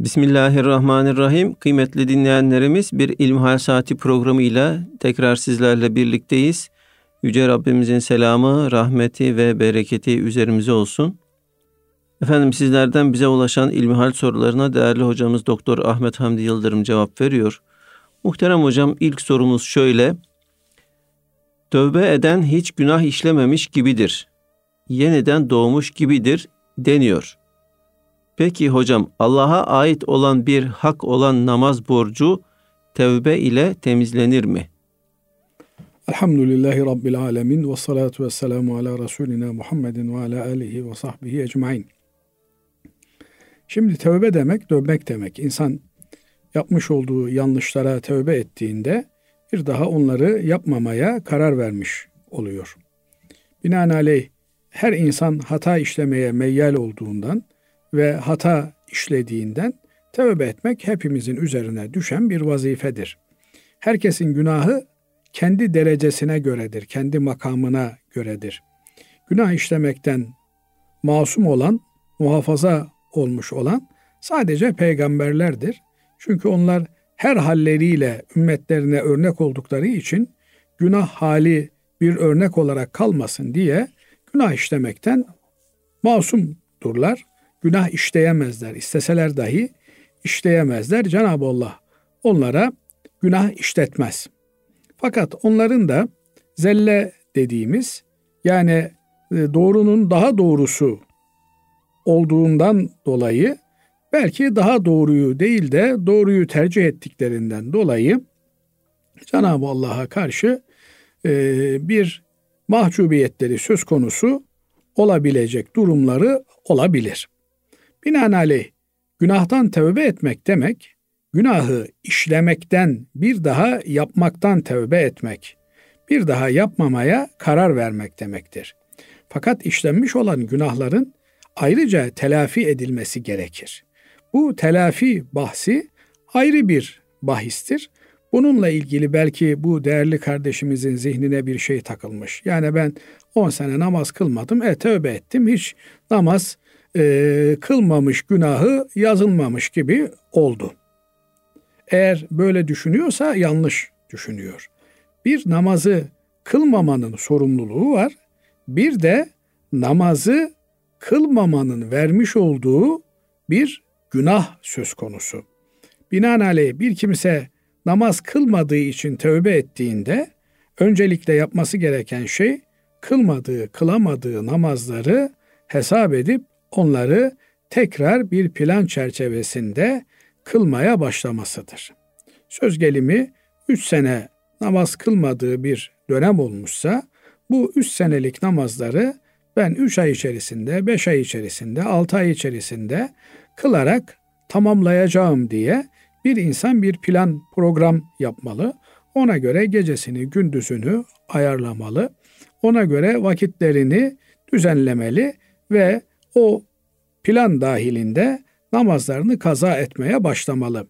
Bismillahirrahmanirrahim. Kıymetli dinleyenlerimiz bir İlmihal Saati programıyla tekrar sizlerle birlikteyiz. Yüce Rabbimizin selamı, rahmeti ve bereketi üzerimize olsun. Efendim sizlerden bize ulaşan ilmihal sorularına değerli hocamız Doktor Ahmet Hamdi Yıldırım cevap veriyor. Muhterem hocam ilk sorumuz şöyle. Tövbe eden hiç günah işlememiş gibidir. Yeniden doğmuş gibidir deniyor. Peki hocam Allah'a ait olan bir hak olan namaz borcu tevbe ile temizlenir mi? Elhamdülillahi Rabbil Alemin ve salatu ve selamu ala Resulina Muhammedin ve ala alihi ve sahbihi ecmain. Şimdi tövbe demek dönmek demek. İnsan yapmış olduğu yanlışlara tövbe ettiğinde bir daha onları yapmamaya karar vermiş oluyor. Binaenaleyh her insan hata işlemeye meyyal olduğundan ve hata işlediğinden tövbe etmek hepimizin üzerine düşen bir vazifedir. Herkesin günahı kendi derecesine göredir, kendi makamına göredir. Günah işlemekten masum olan, muhafaza olmuş olan sadece peygamberlerdir. Çünkü onlar her halleriyle ümmetlerine örnek oldukları için günah hali bir örnek olarak kalmasın diye günah işlemekten masumdurlar günah işleyemezler. İsteseler dahi işleyemezler. Cenab-ı Allah onlara günah işletmez. Fakat onların da zelle dediğimiz yani e, doğrunun daha doğrusu olduğundan dolayı belki daha doğruyu değil de doğruyu tercih ettiklerinden dolayı Cenab-ı Allah'a karşı e, bir mahcubiyetleri söz konusu olabilecek durumları olabilir. Binaenaleyh günahtan tövbe etmek demek, günahı işlemekten bir daha yapmaktan tövbe etmek, bir daha yapmamaya karar vermek demektir. Fakat işlenmiş olan günahların ayrıca telafi edilmesi gerekir. Bu telafi bahsi ayrı bir bahistir. Bununla ilgili belki bu değerli kardeşimizin zihnine bir şey takılmış. Yani ben 10 sene namaz kılmadım, e tövbe ettim, hiç namaz e, kılmamış günahı yazılmamış gibi oldu. Eğer böyle düşünüyorsa yanlış düşünüyor. Bir namazı kılmamanın sorumluluğu var. Bir de namazı kılmamanın vermiş olduğu bir günah söz konusu. Binaenaleyh bir kimse namaz kılmadığı için tövbe ettiğinde öncelikle yapması gereken şey kılmadığı, kılamadığı namazları hesap edip onları tekrar bir plan çerçevesinde kılmaya başlamasıdır. Söz gelimi 3 sene namaz kılmadığı bir dönem olmuşsa bu 3 senelik namazları ben 3 ay içerisinde, 5 ay içerisinde, 6 ay içerisinde kılarak tamamlayacağım diye bir insan bir plan, program yapmalı. Ona göre gecesini, gündüzünü ayarlamalı. Ona göre vakitlerini düzenlemeli ve o plan dahilinde namazlarını kaza etmeye başlamalı.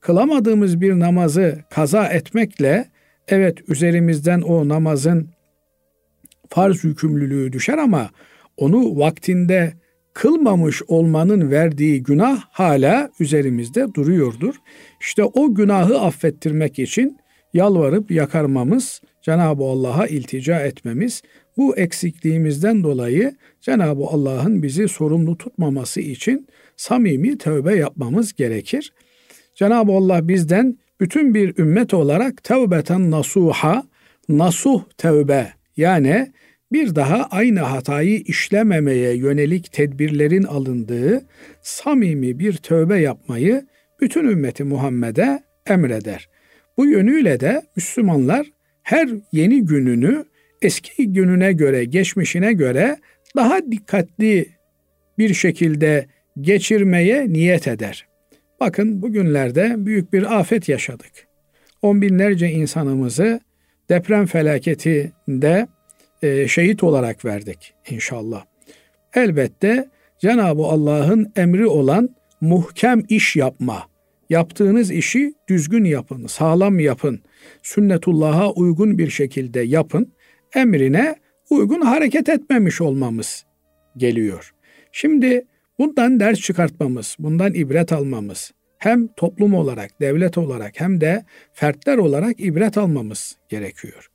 Kılamadığımız bir namazı kaza etmekle evet üzerimizden o namazın farz yükümlülüğü düşer ama onu vaktinde kılmamış olmanın verdiği günah hala üzerimizde duruyordur. İşte o günahı affettirmek için yalvarıp yakarmamız, Cenab-ı Allah'a iltica etmemiz, bu eksikliğimizden dolayı Cenab-ı Allah'ın bizi sorumlu tutmaması için samimi tövbe yapmamız gerekir. Cenab-ı Allah bizden bütün bir ümmet olarak tevbeten nasuha, nasuh tövbe yani bir daha aynı hatayı işlememeye yönelik tedbirlerin alındığı samimi bir tövbe yapmayı bütün ümmeti Muhammed'e emreder. Bu yönüyle de Müslümanlar her yeni gününü eski gününe göre, geçmişine göre daha dikkatli bir şekilde geçirmeye niyet eder. Bakın bugünlerde büyük bir afet yaşadık. On binlerce insanımızı deprem felaketinde e, şehit olarak verdik inşallah. Elbette Cenab-ı Allah'ın emri olan muhkem iş yapma. Yaptığınız işi düzgün yapın, sağlam yapın. Sünnetullah'a uygun bir şekilde yapın emrine uygun hareket etmemiş olmamız geliyor. Şimdi Bundan ders çıkartmamız, bundan ibret almamız, hem toplum olarak, devlet olarak hem de fertler olarak ibret almamız gerekiyor.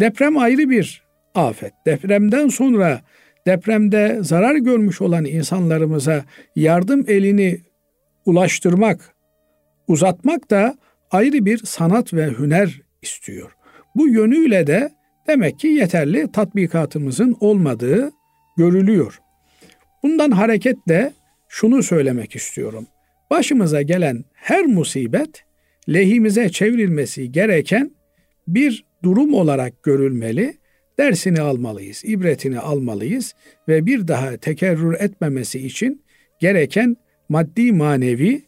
Deprem ayrı bir afet. Depremden sonra depremde zarar görmüş olan insanlarımıza yardım elini ulaştırmak, uzatmak da ayrı bir sanat ve hüner istiyor. Bu yönüyle de demek ki yeterli tatbikatımızın olmadığı görülüyor. Bundan hareketle şunu söylemek istiyorum. Başımıza gelen her musibet lehimize çevrilmesi gereken bir durum olarak görülmeli. Dersini almalıyız, ibretini almalıyız ve bir daha tekerrür etmemesi için gereken maddi manevi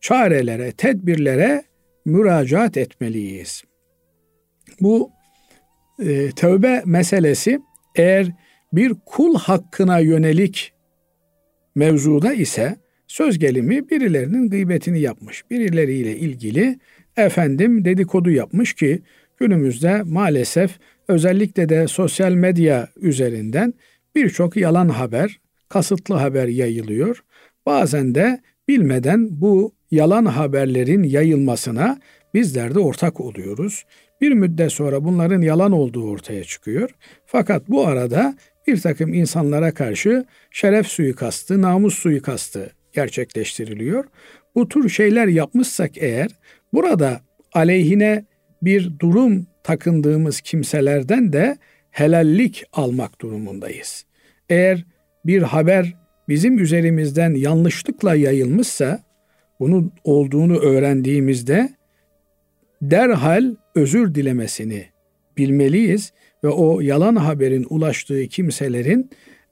çarelere, tedbirlere müracaat etmeliyiz. Bu e, tövbe meselesi eğer bir kul hakkına yönelik mevzuda ise söz gelimi birilerinin gıybetini yapmış. Birileriyle ilgili efendim dedikodu yapmış ki günümüzde maalesef özellikle de sosyal medya üzerinden birçok yalan haber, kasıtlı haber yayılıyor. Bazen de bilmeden bu yalan haberlerin yayılmasına bizler de ortak oluyoruz. Bir müddet sonra bunların yalan olduğu ortaya çıkıyor. Fakat bu arada bir takım insanlara karşı şeref suikastı, namus suikastı gerçekleştiriliyor. Bu tür şeyler yapmışsak eğer burada aleyhine bir durum takındığımız kimselerden de helallik almak durumundayız. Eğer bir haber bizim üzerimizden yanlışlıkla yayılmışsa bunun olduğunu öğrendiğimizde derhal özür dilemesini bilmeliyiz ve o yalan haberin ulaştığı kimselerin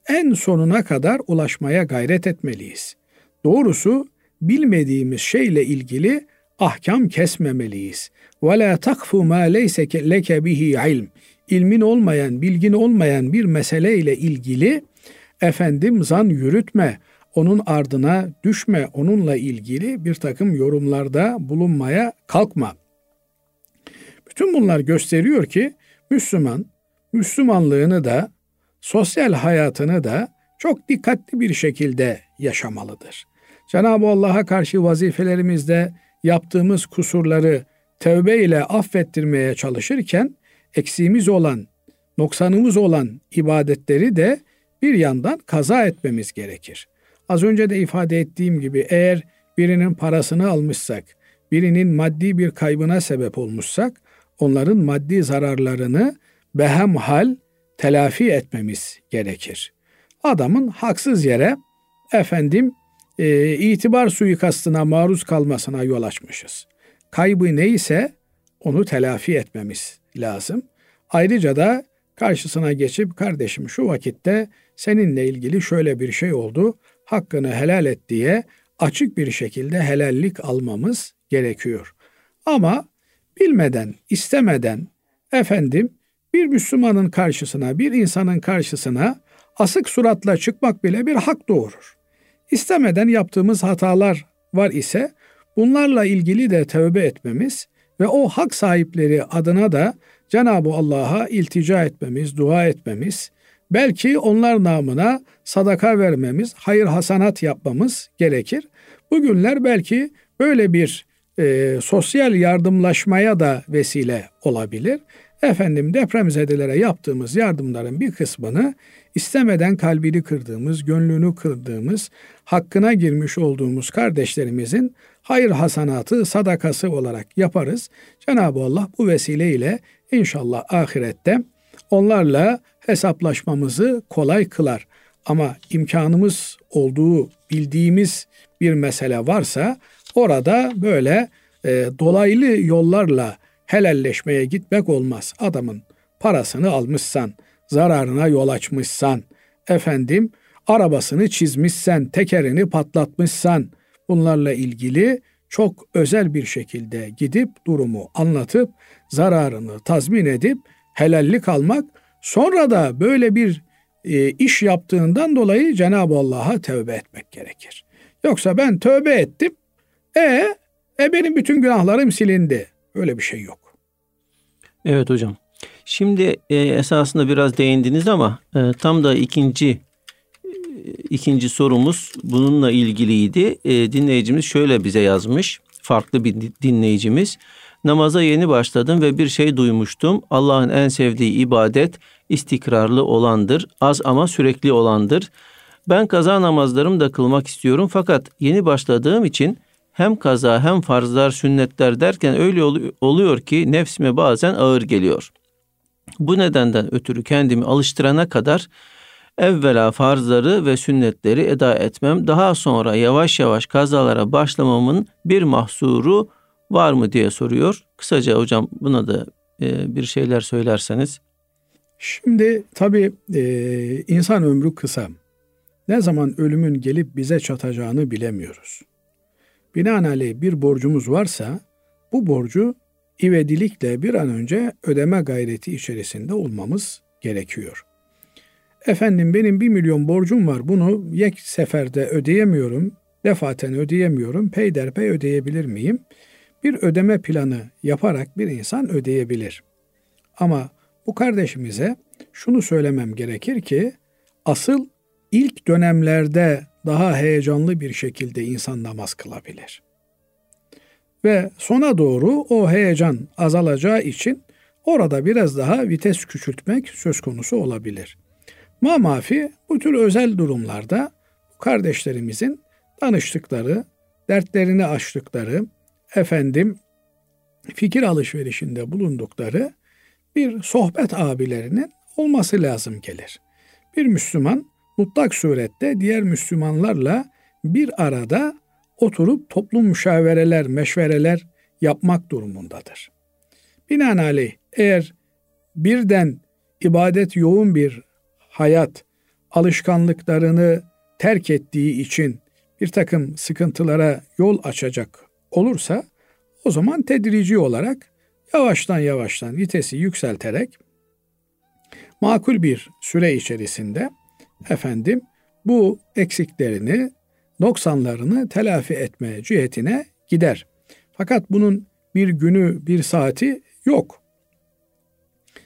en sonuna kadar ulaşmaya gayret etmeliyiz. Doğrusu bilmediğimiz şeyle ilgili ahkam kesmemeliyiz. Ve la takfu ma leyse leke bihi ilm. İlmin olmayan, bilgin olmayan bir mesele ile ilgili efendim zan yürütme, onun ardına düşme, onunla ilgili bir takım yorumlarda bulunmaya kalkma. Bütün bunlar gösteriyor ki Müslüman, Müslümanlığını da, sosyal hayatını da çok dikkatli bir şekilde yaşamalıdır. Cenab-ı Allah'a karşı vazifelerimizde yaptığımız kusurları tevbe ile affettirmeye çalışırken eksiğimiz olan, noksanımız olan ibadetleri de bir yandan kaza etmemiz gerekir. Az önce de ifade ettiğim gibi eğer birinin parasını almışsak, birinin maddi bir kaybına sebep olmuşsak, onların maddi zararlarını behem hal telafi etmemiz gerekir. Adamın haksız yere efendim e, itibar suikastına maruz kalmasına yol açmışız. Kaybı neyse onu telafi etmemiz lazım. Ayrıca da karşısına geçip kardeşim şu vakitte seninle ilgili şöyle bir şey oldu. Hakkını helal et diye açık bir şekilde helallik almamız gerekiyor. Ama bilmeden, istemeden efendim bir Müslümanın karşısına, bir insanın karşısına asık suratla çıkmak bile bir hak doğurur. İstemeden yaptığımız hatalar var ise bunlarla ilgili de tövbe etmemiz ve o hak sahipleri adına da Cenab-ı Allah'a iltica etmemiz, dua etmemiz, belki onlar namına sadaka vermemiz, hayır hasanat yapmamız gerekir. Bugünler belki böyle bir e, sosyal yardımlaşmaya da vesile olabilir. Efendim depremzedelere yaptığımız yardımların bir kısmını istemeden kalbini kırdığımız, gönlünü kırdığımız, hakkına girmiş olduğumuz kardeşlerimizin hayır hasanatı, sadakası olarak yaparız. Cenab-ı Allah bu vesileyle inşallah ahirette onlarla hesaplaşmamızı kolay kılar. Ama imkanımız olduğu bildiğimiz bir mesele varsa orada böyle e, dolaylı yollarla helalleşmeye gitmek olmaz. Adamın parasını almışsan, zararına yol açmışsan, efendim arabasını çizmişsen, tekerini patlatmışsan bunlarla ilgili çok özel bir şekilde gidip durumu anlatıp zararını tazmin edip helallik almak sonra da böyle bir e, iş yaptığından dolayı Cenab-ı Allah'a tövbe etmek gerekir. Yoksa ben tövbe ettim. E, e benim bütün günahlarım silindi. Öyle bir şey yok. Evet hocam. Şimdi e, esasında biraz değindiniz ama e, tam da ikinci ikinci sorumuz bununla ilgiliydi. E, dinleyicimiz şöyle bize yazmış. Farklı bir dinleyicimiz. Namaza yeni başladım ve bir şey duymuştum. Allah'ın en sevdiği ibadet istikrarlı olandır. Az ama sürekli olandır. Ben kaza namazlarımı da kılmak istiyorum fakat yeni başladığım için hem kaza hem farzlar, sünnetler derken öyle oluyor ki nefsime bazen ağır geliyor. Bu nedenden ötürü kendimi alıştırana kadar evvela farzları ve sünnetleri eda etmem, daha sonra yavaş yavaş kazalara başlamamın bir mahsuru var mı diye soruyor. Kısaca hocam buna da e, bir şeyler söylerseniz. Şimdi tabii e, insan ömrü kısa. Ne zaman ölümün gelip bize çatacağını bilemiyoruz. Binaenaleyh bir borcumuz varsa bu borcu ivedilikle bir an önce ödeme gayreti içerisinde olmamız gerekiyor. Efendim benim bir milyon borcum var bunu yek seferde ödeyemiyorum, defaten ödeyemiyorum, peyderpey ödeyebilir miyim? Bir ödeme planı yaparak bir insan ödeyebilir. Ama bu kardeşimize şunu söylemem gerekir ki asıl ilk dönemlerde daha heyecanlı bir şekilde insan namaz kılabilir. Ve sona doğru o heyecan azalacağı için orada biraz daha vites küçültmek söz konusu olabilir. Ma bu tür özel durumlarda kardeşlerimizin danıştıkları, dertlerini açtıkları, efendim fikir alışverişinde bulundukları bir sohbet abilerinin olması lazım gelir. Bir Müslüman mutlak surette diğer Müslümanlarla bir arada oturup toplum müşavereler, meşvereler yapmak durumundadır. Binaenaleyh eğer birden ibadet yoğun bir hayat alışkanlıklarını terk ettiği için bir takım sıkıntılara yol açacak olursa o zaman tedrici olarak yavaştan yavaştan vitesi yükselterek makul bir süre içerisinde efendim bu eksiklerini, noksanlarını telafi etme cihetine gider. Fakat bunun bir günü, bir saati yok.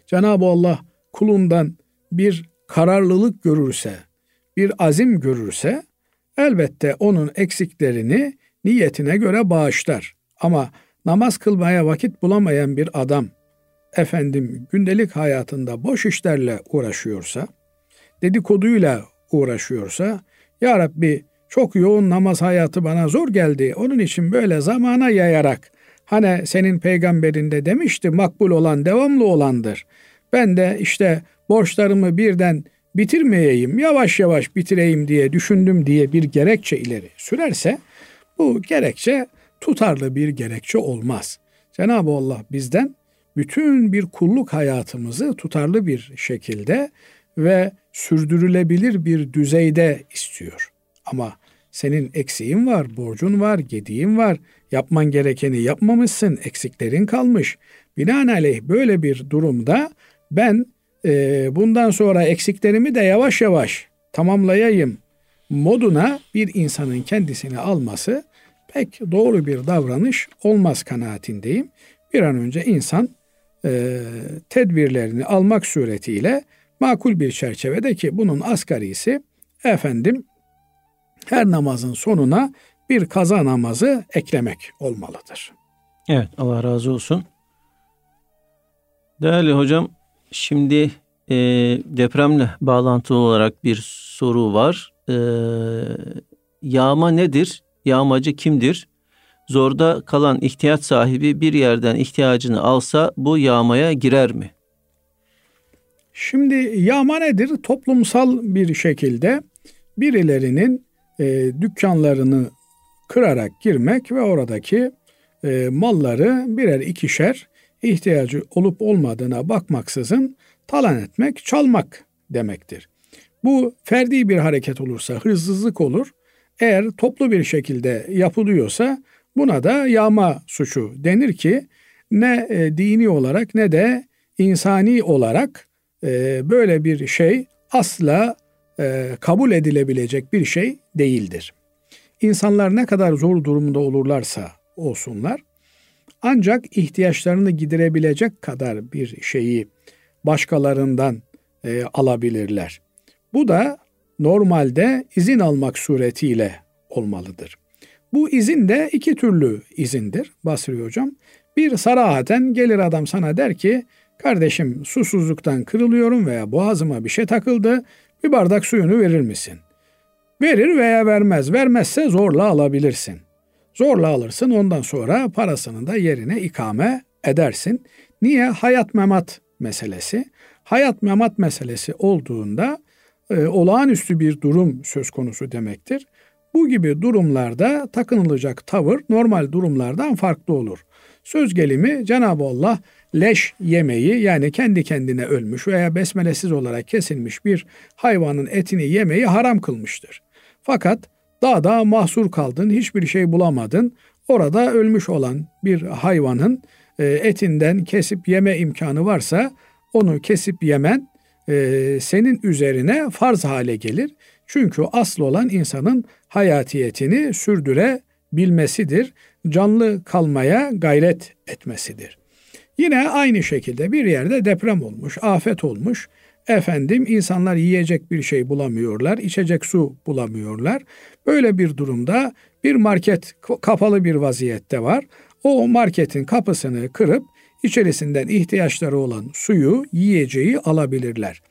Cenab-ı Allah kulundan bir kararlılık görürse, bir azim görürse elbette onun eksiklerini niyetine göre bağışlar. Ama namaz kılmaya vakit bulamayan bir adam efendim gündelik hayatında boş işlerle uğraşıyorsa, dedikoduyla uğraşıyorsa, Ya Rabbi çok yoğun namaz hayatı bana zor geldi. Onun için böyle zamana yayarak hani senin peygamberinde demişti makbul olan devamlı olandır. Ben de işte borçlarımı birden bitirmeyeyim, yavaş yavaş bitireyim diye düşündüm diye bir gerekçe ileri sürerse bu gerekçe tutarlı bir gerekçe olmaz. Cenab-ı Allah bizden bütün bir kulluk hayatımızı tutarlı bir şekilde ve sürdürülebilir bir düzeyde istiyor. Ama senin eksiğin var, borcun var, gediğin var, yapman gerekeni yapmamışsın, eksiklerin kalmış. Binaenaleyh böyle bir durumda ben e, bundan sonra eksiklerimi de yavaş yavaş tamamlayayım moduna bir insanın kendisini alması pek doğru bir davranış olmaz kanaatindeyim. Bir an önce insan e, tedbirlerini almak suretiyle makul bir çerçevede ki bunun asgarisi efendim her namazın sonuna bir kaza namazı eklemek olmalıdır. Evet Allah razı olsun. Değerli hocam şimdi e, depremle bağlantılı olarak bir soru var. E, yağma nedir? Yağmacı kimdir? Zorda kalan ihtiyaç sahibi bir yerden ihtiyacını alsa bu yağmaya girer mi? Şimdi yağma nedir? Toplumsal bir şekilde birilerinin e, dükkanlarını kırarak girmek ve oradaki e, malları birer ikişer ihtiyacı olup olmadığına bakmaksızın talan etmek, çalmak demektir. Bu ferdi bir hareket olursa hırsızlık olur. Eğer toplu bir şekilde yapılıyorsa buna da yağma suçu denir ki ne e, dini olarak ne de insani olarak e, böyle bir şey asla e, kabul edilebilecek bir şey değildir. İnsanlar ne kadar zor durumda olurlarsa olsunlar ancak ihtiyaçlarını giderebilecek kadar bir şeyi başkalarından e, alabilirler. Bu da normalde izin almak suretiyle olmalıdır. Bu izin de iki türlü izindir Basri Hocam. Bir sarahaten gelir adam sana der ki kardeşim susuzluktan kırılıyorum veya boğazıma bir şey takıldı bir bardak suyunu verir misin? Verir veya vermez. Vermezse zorla alabilirsin. Zorla alırsın ondan sonra parasını da yerine ikame edersin. Niye? Hayat memat meselesi. Hayat memat meselesi olduğunda e, olağanüstü bir durum söz konusu demektir. Bu gibi durumlarda takınılacak tavır normal durumlardan farklı olur. Söz gelimi Cenab-ı Allah leş yemeyi yani kendi kendine ölmüş veya besmelesiz olarak kesilmiş bir hayvanın etini yemeyi haram kılmıştır. Fakat dağda mahsur kaldın, hiçbir şey bulamadın. Orada ölmüş olan bir hayvanın e, etinden kesip yeme imkanı varsa onu kesip yemen e, senin üzerine farz hale gelir. Çünkü asıl olan insanın hayatiyetini sürdürebilmesidir. Canlı kalmaya gayret etmesidir. Yine aynı şekilde bir yerde deprem olmuş, afet olmuş. Efendim insanlar yiyecek bir şey bulamıyorlar, içecek su bulamıyorlar. Böyle bir durumda bir market kapalı bir vaziyette var. O marketin kapısını kırıp içerisinden ihtiyaçları olan suyu, yiyeceği alabilirler.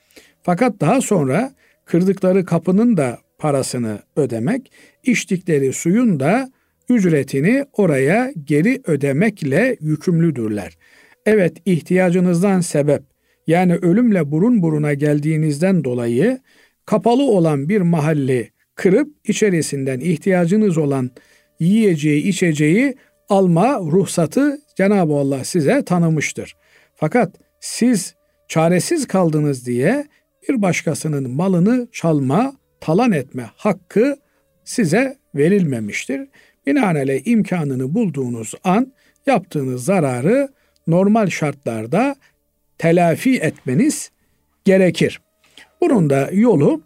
Fakat daha sonra kırdıkları kapının da parasını ödemek, içtikleri suyun da ücretini oraya geri ödemekle yükümlüdürler. Evet ihtiyacınızdan sebep yani ölümle burun buruna geldiğinizden dolayı kapalı olan bir mahalli kırıp içerisinden ihtiyacınız olan yiyeceği, içeceği alma ruhsatı Cenab-ı Allah size tanımıştır. Fakat siz çaresiz kaldınız diye bir başkasının malını çalma, talan etme hakkı size verilmemiştir. Binaenaleyh imkanını bulduğunuz an yaptığınız zararı normal şartlarda telafi etmeniz gerekir. Bunun da yolu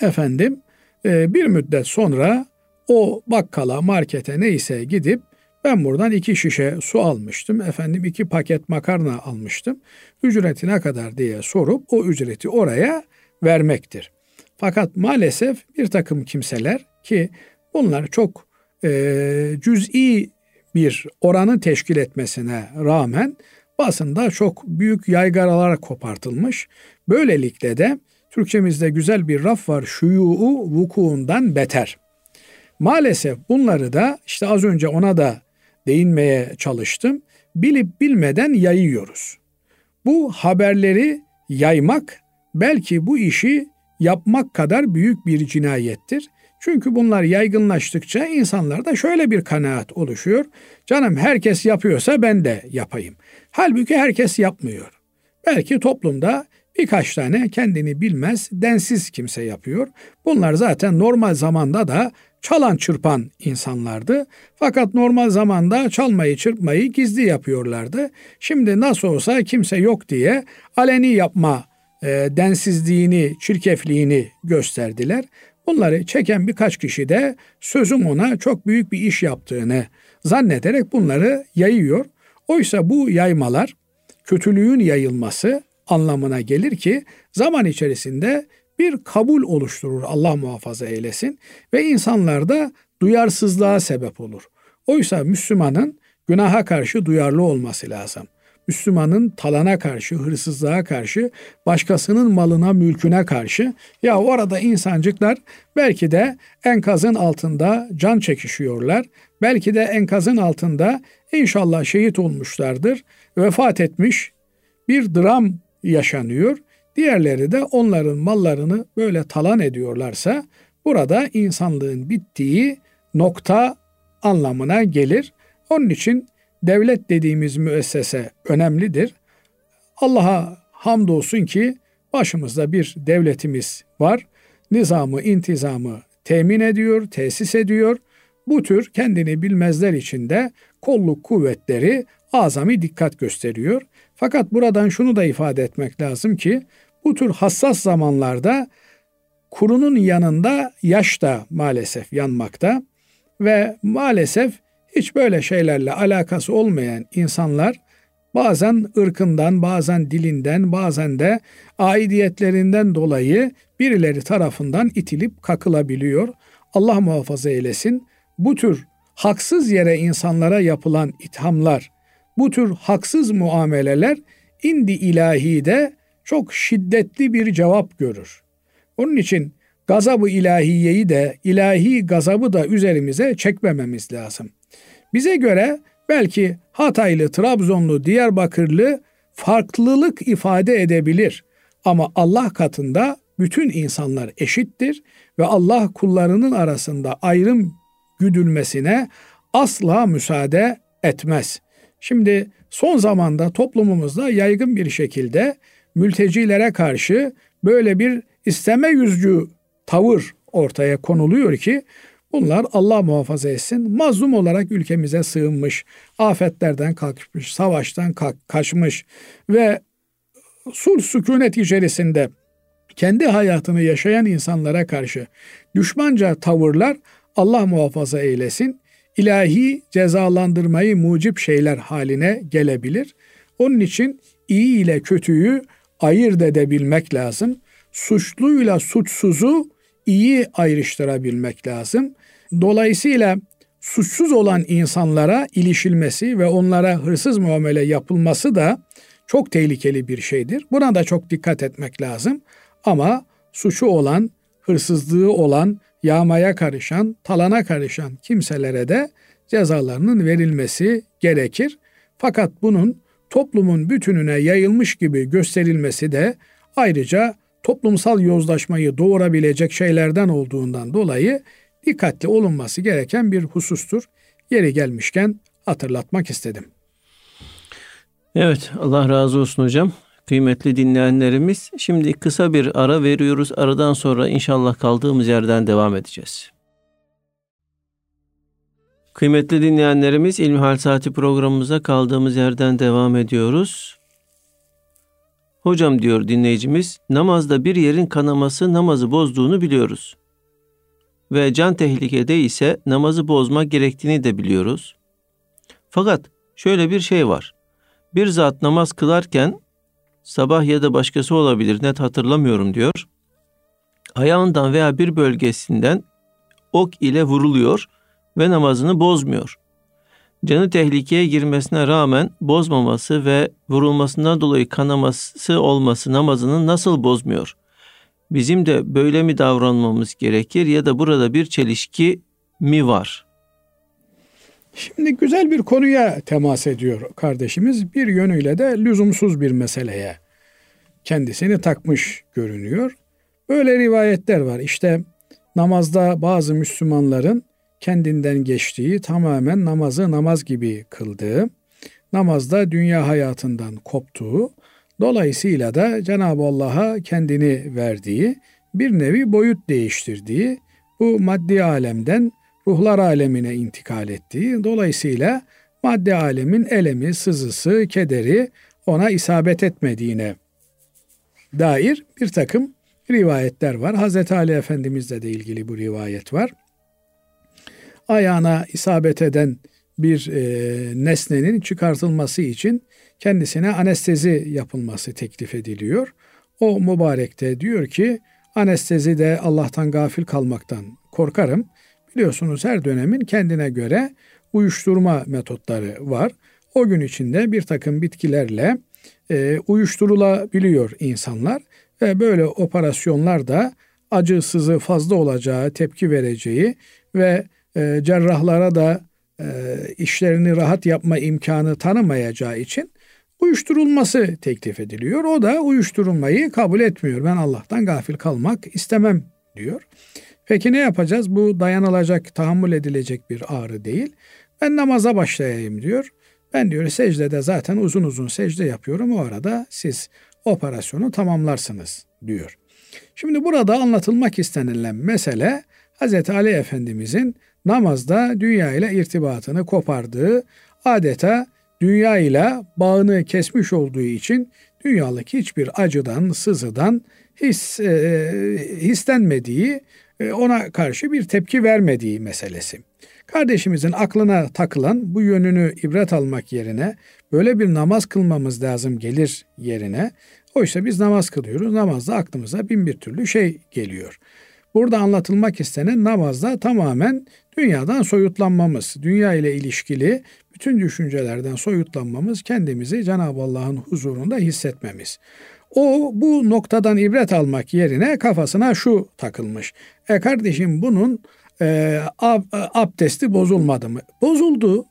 efendim e, bir müddet sonra o bakkala, markete neyse gidip ben buradan iki şişe su almıştım. Efendim iki paket makarna almıştım. Ücreti ne kadar diye sorup o ücreti oraya vermektir. Fakat maalesef bir takım kimseler ki bunlar çok e, cüz'i bir oranı teşkil etmesine rağmen basında çok büyük yaygaralar kopartılmış. Böylelikle de Türkçemizde güzel bir raf var. Şuyu'u vukuundan beter. Maalesef bunları da işte az önce ona da değinmeye çalıştım. Bilip bilmeden yayıyoruz. Bu haberleri yaymak belki bu işi yapmak kadar büyük bir cinayettir. Çünkü bunlar yaygınlaştıkça insanlarda şöyle bir kanaat oluşuyor. Canım herkes yapıyorsa ben de yapayım. Halbuki herkes yapmıyor. Belki toplumda birkaç tane kendini bilmez, densiz kimse yapıyor. Bunlar zaten normal zamanda da çalan çırpan insanlardı. Fakat normal zamanda çalmayı çırpmayı gizli yapıyorlardı. Şimdi nasıl olsa kimse yok diye aleni yapma e, densizliğini, çirkefliğini gösterdiler. Bunları çeken birkaç kişi de sözüm ona çok büyük bir iş yaptığını zannederek bunları yayıyor. Oysa bu yaymalar kötülüğün yayılması anlamına gelir ki zaman içerisinde bir kabul oluşturur Allah muhafaza eylesin ve insanlarda duyarsızlığa sebep olur. Oysa Müslümanın günaha karşı duyarlı olması lazım. Müslümanın talana karşı, hırsızlığa karşı, başkasının malına, mülküne karşı ya orada insancıklar belki de enkazın altında can çekişiyorlar. Belki de enkazın altında inşallah şehit olmuşlardır. Vefat etmiş bir dram yaşanıyor. Diğerleri de onların mallarını böyle talan ediyorlarsa burada insanlığın bittiği nokta anlamına gelir. Onun için devlet dediğimiz müessese önemlidir. Allah'a hamdolsun ki başımızda bir devletimiz var. Nizamı, intizamı temin ediyor, tesis ediyor. Bu tür kendini bilmezler içinde kolluk kuvvetleri azami dikkat gösteriyor. Fakat buradan şunu da ifade etmek lazım ki bu tür hassas zamanlarda kurunun yanında yaş da maalesef yanmakta ve maalesef hiç böyle şeylerle alakası olmayan insanlar bazen ırkından, bazen dilinden, bazen de aidiyetlerinden dolayı birileri tarafından itilip kakılabiliyor. Allah muhafaza eylesin. Bu tür haksız yere insanlara yapılan ithamlar, bu tür haksız muameleler indi ilahide çok şiddetli bir cevap görür. Onun için gazabı ilahiyeyi de ilahi gazabı da üzerimize çekmememiz lazım. Bize göre belki Hataylı, Trabzonlu, Diyarbakırlı farklılık ifade edebilir. Ama Allah katında bütün insanlar eşittir ve Allah kullarının arasında ayrım güdülmesine asla müsaade etmez. Şimdi son zamanda toplumumuzda yaygın bir şekilde mültecilere karşı böyle bir isteme yüzcü tavır ortaya konuluyor ki bunlar Allah muhafaza etsin mazlum olarak ülkemize sığınmış, afetlerden kalkmış, savaştan kaçmış ve sulh sükunet içerisinde kendi hayatını yaşayan insanlara karşı düşmanca tavırlar Allah muhafaza eylesin ilahi cezalandırmayı mucip şeyler haline gelebilir. Onun için iyi ile kötüyü ayırt edebilmek lazım. Suçluyla suçsuzu iyi ayrıştırabilmek lazım. Dolayısıyla suçsuz olan insanlara ilişilmesi ve onlara hırsız muamele yapılması da çok tehlikeli bir şeydir. Buna da çok dikkat etmek lazım. Ama suçu olan, hırsızlığı olan, yağmaya karışan, talana karışan kimselere de cezalarının verilmesi gerekir. Fakat bunun toplumun bütününe yayılmış gibi gösterilmesi de ayrıca toplumsal yozlaşmayı doğurabilecek şeylerden olduğundan dolayı dikkatli olunması gereken bir husustur. Yeri gelmişken hatırlatmak istedim. Evet Allah razı olsun hocam. Kıymetli dinleyenlerimiz şimdi kısa bir ara veriyoruz. Aradan sonra inşallah kaldığımız yerden devam edeceğiz. Kıymetli dinleyenlerimiz İlmihal Saati programımıza kaldığımız yerden devam ediyoruz. Hocam diyor dinleyicimiz, namazda bir yerin kanaması namazı bozduğunu biliyoruz. Ve can tehlikede ise namazı bozmak gerektiğini de biliyoruz. Fakat şöyle bir şey var. Bir zat namaz kılarken sabah ya da başkası olabilir net hatırlamıyorum diyor. Ayağından veya bir bölgesinden ok ile vuruluyor ve namazını bozmuyor. Canı tehlikeye girmesine rağmen bozmaması ve vurulmasından dolayı kanaması olması namazını nasıl bozmuyor? Bizim de böyle mi davranmamız gerekir ya da burada bir çelişki mi var? Şimdi güzel bir konuya temas ediyor kardeşimiz. Bir yönüyle de lüzumsuz bir meseleye kendisini takmış görünüyor. Böyle rivayetler var. İşte namazda bazı Müslümanların kendinden geçtiği, tamamen namazı namaz gibi kıldığı, namazda dünya hayatından koptuğu, dolayısıyla da Cenab-ı Allah'a kendini verdiği, bir nevi boyut değiştirdiği, bu maddi alemden ruhlar alemine intikal ettiği, dolayısıyla maddi alemin elemi, sızısı, kederi ona isabet etmediğine dair bir takım rivayetler var. Hazreti Ali Efendimizle de ilgili bu rivayet var ayağına isabet eden bir e, nesnenin çıkartılması için kendisine anestezi yapılması teklif ediliyor. O mübarek de diyor ki anestezi de Allah'tan gafil kalmaktan korkarım. Biliyorsunuz her dönemin kendine göre uyuşturma metotları var. O gün içinde bir takım bitkilerle e, uyuşturulabiliyor insanlar ve böyle operasyonlar da acısızı fazla olacağı, tepki vereceği ve e, cerrahlara da e, işlerini rahat yapma imkanı tanımayacağı için uyuşturulması teklif ediliyor. O da uyuşturulmayı kabul etmiyor. Ben Allah'tan gafil kalmak istemem diyor. Peki ne yapacağız? Bu dayanılacak, tahammül edilecek bir ağrı değil. Ben namaza başlayayım diyor. Ben diyor secdede zaten uzun uzun secde yapıyorum. O arada siz operasyonu tamamlarsınız diyor. Şimdi burada anlatılmak istenilen mesele Hz. Ali Efendimizin namazda dünya ile irtibatını kopardığı, adeta dünya ile bağını kesmiş olduğu için dünyalık hiçbir acıdan, sızıdan his e, hislenmediği, e, ona karşı bir tepki vermediği meselesi. Kardeşimizin aklına takılan bu yönünü ibret almak yerine böyle bir namaz kılmamız lazım gelir yerine oysa biz namaz kılıyoruz. Namazda aklımıza bin bir türlü şey geliyor. Burada anlatılmak istenen namazda tamamen dünyadan soyutlanmamız, dünya ile ilişkili bütün düşüncelerden soyutlanmamız, kendimizi Cenab-ı Allah'ın huzurunda hissetmemiz. O bu noktadan ibret almak yerine kafasına şu takılmış. E kardeşim bunun e, ab, abdesti bozulmadı mı? Bozuldu.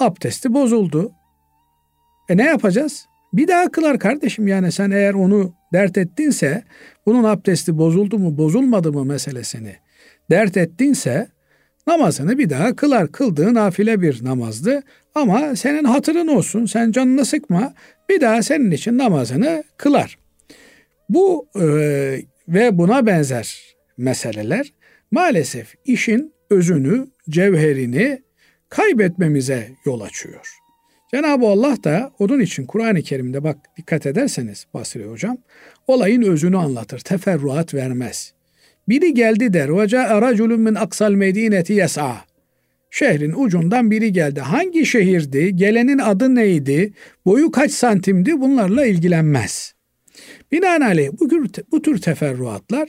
Abdesti bozuldu. E ne yapacağız? Bir daha kılar kardeşim yani sen eğer onu dert ettinse bunun abdesti bozuldu mu bozulmadı mı meselesini dert ettinse namazını bir daha kılar. Kıldığı nafile bir namazdı ama senin hatırın olsun sen canını sıkma bir daha senin için namazını kılar. Bu e, ve buna benzer meseleler maalesef işin özünü, cevherini kaybetmemize yol açıyor. Cenab-ı Allah da onun için Kur'an-ı Kerim'de bak dikkat ederseniz Basri Hocam olayın özünü anlatır. Teferruat vermez. Biri geldi der. Vaca araculun min aksal medineti yes'a. Şehrin ucundan biri geldi. Hangi şehirdi? Gelenin adı neydi? Boyu kaç santimdi? Bunlarla ilgilenmez. Binaenaleyh bu tür, bu tür teferruatlar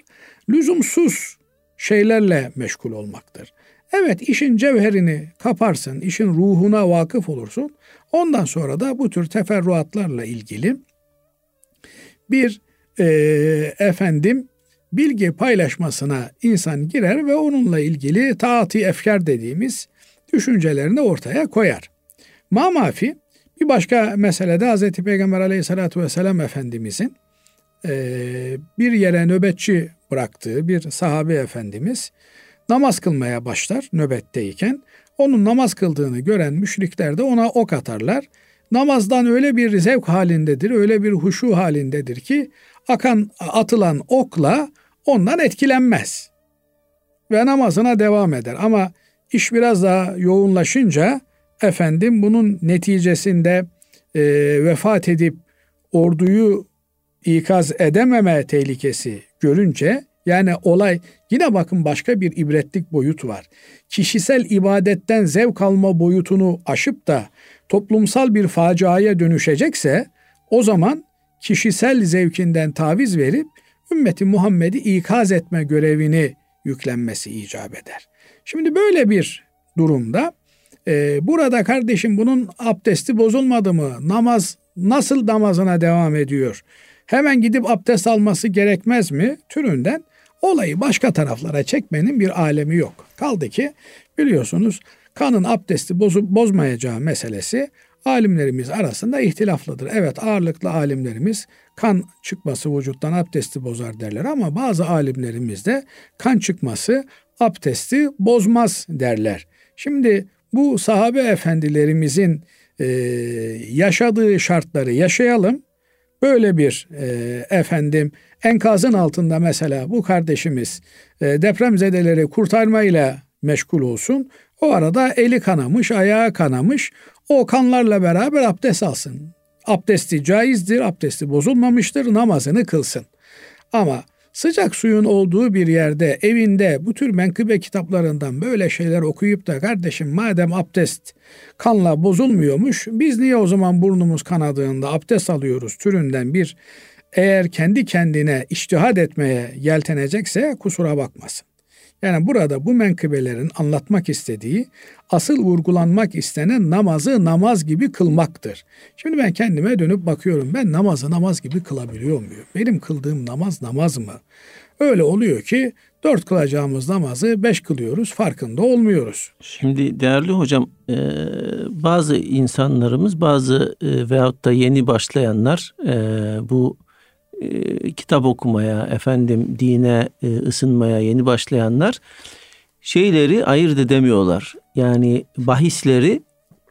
lüzumsuz şeylerle meşgul olmaktır. Evet işin cevherini kaparsın, işin ruhuna vakıf olursun. Ondan sonra da bu tür teferruatlarla ilgili bir e, efendim bilgi paylaşmasına insan girer ve onunla ilgili taati efkar dediğimiz düşüncelerini ortaya koyar. Mamafi bir başka meselede Hz. Peygamber aleyhissalatü vesselam Efendimizin e, bir yere nöbetçi bıraktığı bir sahabe efendimiz namaz kılmaya başlar nöbetteyken. Onun namaz kıldığını gören müşrikler de ona ok atarlar. Namazdan öyle bir zevk halindedir, öyle bir huşu halindedir ki akan atılan okla ondan etkilenmez. Ve namazına devam eder. Ama iş biraz daha yoğunlaşınca efendim bunun neticesinde e, vefat edip orduyu ikaz edememe tehlikesi görünce yani olay yine bakın başka bir ibretlik boyut var. Kişisel ibadetten zevk alma boyutunu aşıp da toplumsal bir faciaya dönüşecekse o zaman kişisel zevkinden taviz verip ümmeti Muhammed'i ikaz etme görevini yüklenmesi icap eder. Şimdi böyle bir durumda e, burada kardeşim bunun abdesti bozulmadı mı? Namaz nasıl namazına devam ediyor? Hemen gidip abdest alması gerekmez mi? Türünden olayı başka taraflara çekmenin bir alemi yok. Kaldı ki biliyorsunuz kanın abdesti bozup bozmayacağı meselesi alimlerimiz arasında ihtilaflıdır. Evet ağırlıklı alimlerimiz kan çıkması vücuttan abdesti bozar derler ama bazı alimlerimiz de kan çıkması abdesti bozmaz derler. Şimdi bu sahabe efendilerimizin e, yaşadığı şartları yaşayalım. Böyle bir e, efendim enkazın altında mesela bu kardeşimiz e, depremzedeleri kurtarmayla meşgul olsun. O arada eli kanamış, ayağı kanamış. O kanlarla beraber abdest alsın. Abdesti caizdir, abdesti bozulmamıştır, namazını kılsın. Ama sıcak suyun olduğu bir yerde, evinde bu tür menkıbe kitaplarından böyle şeyler okuyup da kardeşim madem abdest kanla bozulmuyormuş, biz niye o zaman burnumuz kanadığında abdest alıyoruz türünden bir eğer kendi kendine iştihad etmeye yeltenecekse kusura bakmasın. Yani burada bu menkıbelerin anlatmak istediği asıl vurgulanmak istenen namazı namaz gibi kılmaktır. Şimdi ben kendime dönüp bakıyorum. Ben namazı namaz gibi kılabiliyor muyum? Benim kıldığım namaz namaz mı? Öyle oluyor ki dört kılacağımız namazı beş kılıyoruz farkında olmuyoruz. Şimdi değerli hocam e, bazı insanlarımız bazı e, veyahut da yeni başlayanlar e, bu e, kitap okumaya, efendim dine e, ısınmaya yeni başlayanlar şeyleri ayırt edemiyorlar. Yani bahisleri,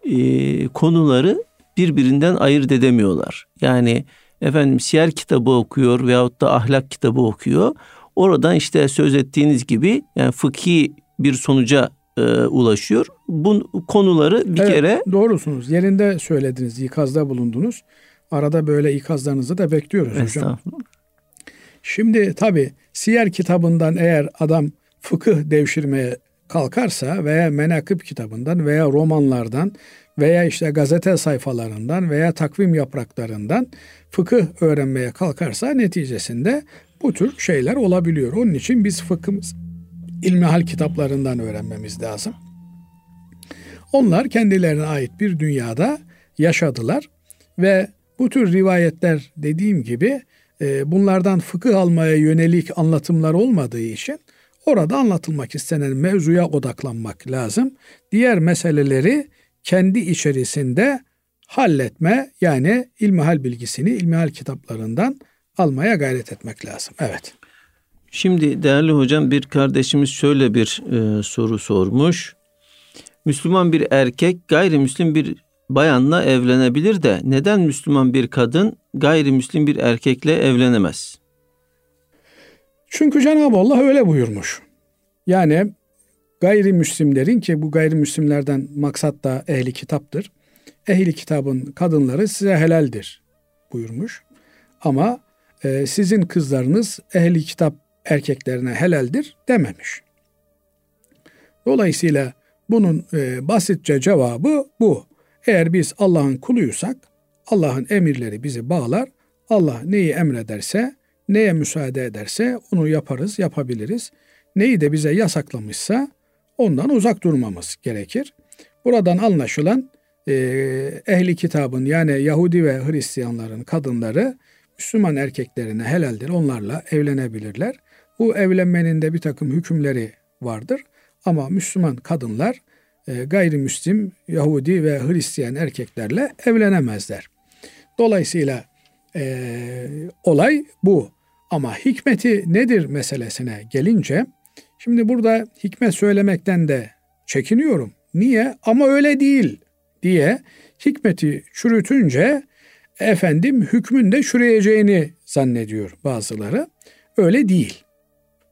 e, konuları birbirinden ayırt edemiyorlar. Yani efendim siyer kitabı okuyor veyahut da ahlak kitabı okuyor. Oradan işte söz ettiğiniz gibi yani fıkhi bir sonuca e, ulaşıyor. Bu konuları bir evet, kere doğrusunuz. Yerinde söylediniz, ikazda bulundunuz. Arada böyle ikazlarınızı da bekliyoruz hocam. Şimdi tabi siyer kitabından eğer adam fıkıh devşirmeye kalkarsa veya menakıb kitabından veya romanlardan veya işte gazete sayfalarından veya takvim yapraklarından fıkıh öğrenmeye kalkarsa neticesinde bu tür şeyler olabiliyor. Onun için biz fıkhımız ilmihal kitaplarından öğrenmemiz lazım. Onlar kendilerine ait bir dünyada yaşadılar ve bu tür rivayetler dediğim gibi e, bunlardan fıkıh almaya yönelik anlatımlar olmadığı için orada anlatılmak istenen mevzuya odaklanmak lazım. Diğer meseleleri kendi içerisinde halletme yani ilmihal bilgisini ilmihal kitaplarından almaya gayret etmek lazım. Evet. Şimdi değerli hocam bir kardeşimiz şöyle bir e, soru sormuş. Müslüman bir erkek gayrimüslim bir bayanla evlenebilir de neden Müslüman bir kadın gayrimüslim bir erkekle evlenemez? Çünkü Cenab-ı Allah öyle buyurmuş. Yani gayrimüslimlerin ki bu gayrimüslimlerden maksat da ehli kitaptır. Ehli kitabın kadınları size helaldir buyurmuş. Ama e, sizin kızlarınız ehli kitap erkeklerine helaldir dememiş. Dolayısıyla bunun e, basitçe cevabı bu. Eğer biz Allah'ın kuluysak Allah'ın emirleri bizi bağlar. Allah neyi emrederse, neye müsaade ederse onu yaparız, yapabiliriz. Neyi de bize yasaklamışsa ondan uzak durmamız gerekir. Buradan anlaşılan e, ehli kitabın yani Yahudi ve Hristiyanların kadınları Müslüman erkeklerine helaldir. Onlarla evlenebilirler. Bu evlenmenin de bir takım hükümleri vardır. Ama Müslüman kadınlar gayrimüslim Yahudi ve Hristiyan erkeklerle evlenemezler. Dolayısıyla e, olay bu. Ama hikmeti nedir meselesine gelince, şimdi burada hikmet söylemekten de çekiniyorum. Niye? Ama öyle değil diye hikmeti çürütünce efendim hükmün de çürüyeceğini zannediyor bazıları. Öyle değil.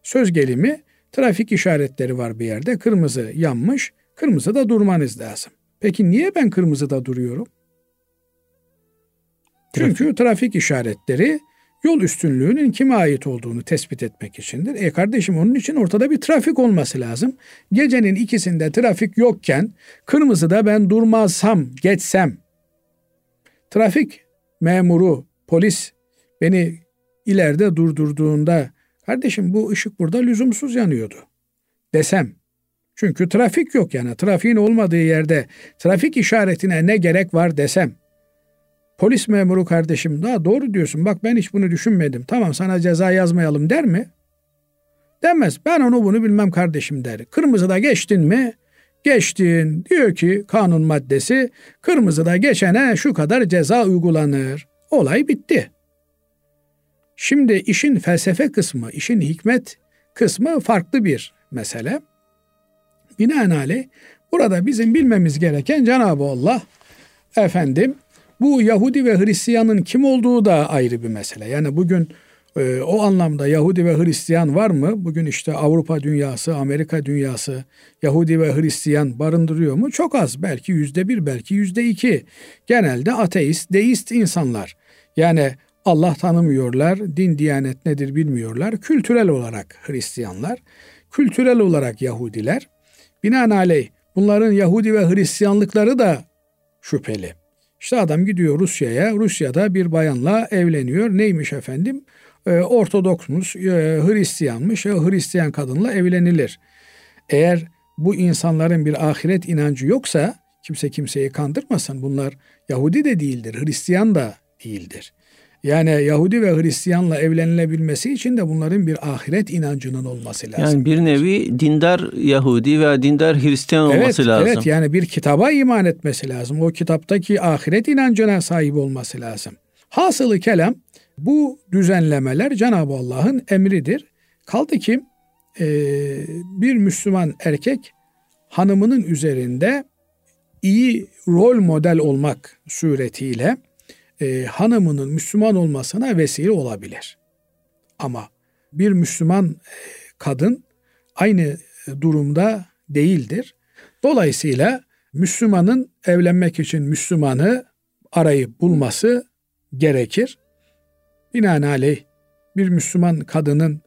Söz gelimi trafik işaretleri var bir yerde. Kırmızı yanmış. Kırmızıda durmanız lazım. Peki niye ben kırmızıda duruyorum? Trafik. Çünkü trafik işaretleri yol üstünlüğünün kime ait olduğunu tespit etmek içindir. E kardeşim onun için ortada bir trafik olması lazım. Gecenin ikisinde trafik yokken kırmızıda ben durmazsam, geçsem trafik memuru, polis beni ileride durdurduğunda kardeşim bu ışık burada lüzumsuz yanıyordu desem çünkü trafik yok yani trafiğin olmadığı yerde trafik işaretine ne gerek var desem polis memuru kardeşim daha doğru diyorsun bak ben hiç bunu düşünmedim tamam sana ceza yazmayalım der mi? Demez ben onu bunu bilmem kardeşim der. Kırmızıda geçtin mi? Geçtin. Diyor ki kanun maddesi kırmızıda geçene şu kadar ceza uygulanır. Olay bitti. Şimdi işin felsefe kısmı, işin hikmet kısmı farklı bir mesele. Binaenaleyh burada bizim bilmemiz gereken Cenab-ı Allah efendim bu Yahudi ve Hristiyanın kim olduğu da ayrı bir mesele. Yani bugün e, o anlamda Yahudi ve Hristiyan var mı? Bugün işte Avrupa dünyası, Amerika dünyası Yahudi ve Hristiyan barındırıyor mu? Çok az. Belki yüzde bir, belki yüzde iki. Genelde ateist, deist insanlar. Yani Allah tanımıyorlar, din diyanet nedir bilmiyorlar. Kültürel olarak Hristiyanlar, kültürel olarak Yahudiler. Binaenaleyh bunların Yahudi ve Hristiyanlıkları da şüpheli. İşte adam gidiyor Rusya'ya, Rusya'da bir bayanla evleniyor. Neymiş efendim? Ee, Ortodoksmuş, e, Hristiyanmış, e, Hristiyan kadınla evlenilir. Eğer bu insanların bir ahiret inancı yoksa kimse kimseyi kandırmasın. Bunlar Yahudi de değildir, Hristiyan da değildir. Yani Yahudi ve Hristiyanla evlenilebilmesi için de bunların bir ahiret inancının olması lazım. Yani bir nevi dindar Yahudi veya dindar Hristiyan evet, olması lazım. Evet yani bir kitaba iman etmesi lazım. O kitaptaki ahiret inancına sahip olması lazım. Hasılı kelam bu düzenlemeler Cenab-ı Allah'ın emridir. Kaldı ki e, bir Müslüman erkek hanımının üzerinde iyi rol model olmak suretiyle e, hanımının Müslüman olmasına vesile olabilir. Ama bir Müslüman e, kadın aynı durumda değildir. Dolayısıyla Müslümanın evlenmek için Müslümanı arayıp bulması gerekir. Binaenaleyh bir Müslüman kadının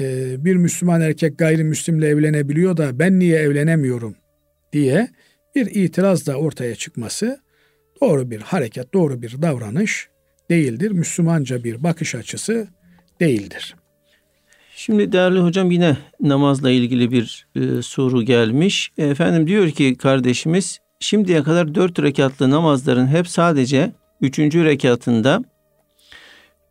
e, bir Müslüman erkek gayrimüslimle evlenebiliyor da ben niye evlenemiyorum diye bir itiraz da ortaya çıkması doğru bir hareket, doğru bir davranış değildir. Müslümanca bir bakış açısı değildir. Şimdi değerli hocam yine namazla ilgili bir e, soru gelmiş. Efendim diyor ki kardeşimiz şimdiye kadar dört rekatlı namazların hep sadece üçüncü rekatında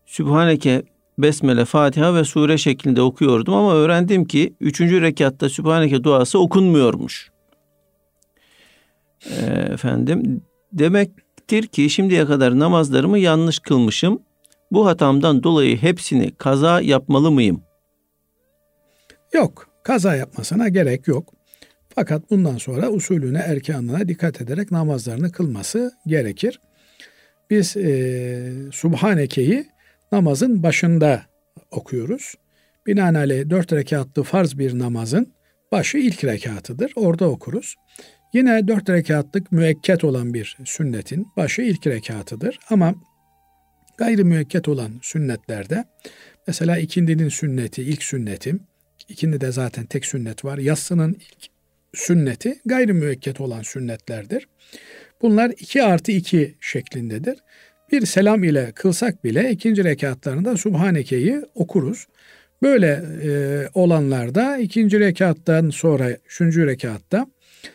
Sübhaneke, Besmele, Fatiha ve sure şeklinde okuyordum ama öğrendim ki üçüncü rekatta Sübhaneke duası okunmuyormuş. E, efendim demektir ki şimdiye kadar namazlarımı yanlış kılmışım. Bu hatamdan dolayı hepsini kaza yapmalı mıyım? Yok. Kaza yapmasına gerek yok. Fakat bundan sonra usulüne, erkanına dikkat ederek namazlarını kılması gerekir. Biz e, Subhaneke'yi namazın başında okuyoruz. Binaenaleyh dört rekatlı farz bir namazın başı ilk rekatıdır. Orada okuruz. Yine dört rekatlık müekket olan bir sünnetin başı ilk rekatıdır. Ama gayri müekket olan sünnetlerde mesela ikindinin sünneti, ilk sünnetim, ikindi de zaten tek sünnet var. Yatsının ilk sünneti gayri müekket olan sünnetlerdir. Bunlar iki artı iki şeklindedir. Bir selam ile kılsak bile ikinci rekatlarında Subhaneke'yi okuruz. Böyle e, olanlarda ikinci rekattan sonra üçüncü rekatta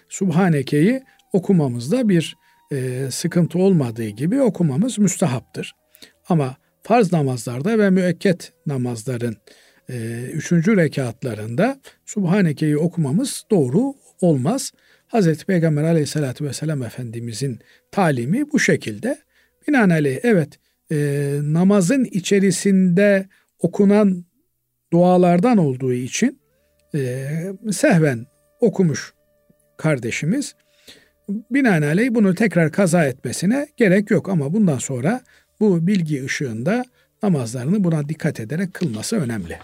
Subhaneke'yi okumamızda bir e, sıkıntı olmadığı gibi okumamız müstahaptır. Ama farz namazlarda ve müekket namazların e, üçüncü rekatlarında Subhaneke'yi okumamız doğru olmaz. Hazreti Peygamber aleyhissalatü vesselam Efendimizin talimi bu şekilde. Binaenaleyh evet e, namazın içerisinde okunan dualardan olduğu için e, sehven okumuş kardeşimiz binaenaleyh bunu tekrar kaza etmesine gerek yok ama bundan sonra bu bilgi ışığında namazlarını buna dikkat ederek kılması önemli.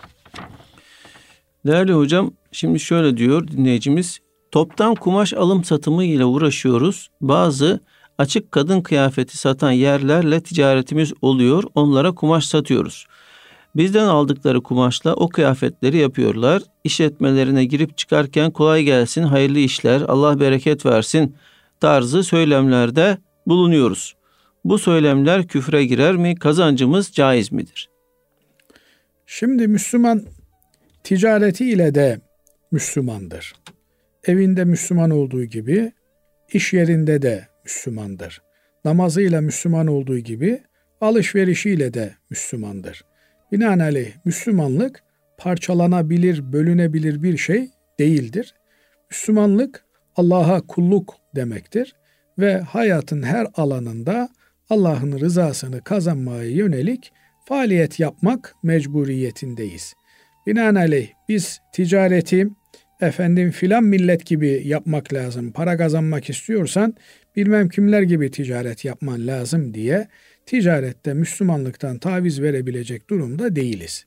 Değerli hocam şimdi şöyle diyor dinleyicimiz toptan kumaş alım satımı ile uğraşıyoruz. Bazı açık kadın kıyafeti satan yerlerle ticaretimiz oluyor. Onlara kumaş satıyoruz. Bizden aldıkları kumaşla o kıyafetleri yapıyorlar. İşletmelerine girip çıkarken kolay gelsin, hayırlı işler, Allah bereket versin tarzı söylemlerde bulunuyoruz. Bu söylemler küfre girer mi? Kazancımız caiz midir? Şimdi Müslüman ticareti ile de Müslümandır. Evinde Müslüman olduğu gibi iş yerinde de Müslümandır. Namazıyla Müslüman olduğu gibi alışverişiyle de Müslümandır. Binaenaleyh Müslümanlık parçalanabilir, bölünebilir bir şey değildir. Müslümanlık Allah'a kulluk demektir ve hayatın her alanında Allah'ın rızasını kazanmaya yönelik faaliyet yapmak mecburiyetindeyiz. Binaenaleyh biz ticareti efendim filan millet gibi yapmak lazım. Para kazanmak istiyorsan bilmem kimler gibi ticaret yapman lazım diye ticarette Müslümanlıktan taviz verebilecek durumda değiliz.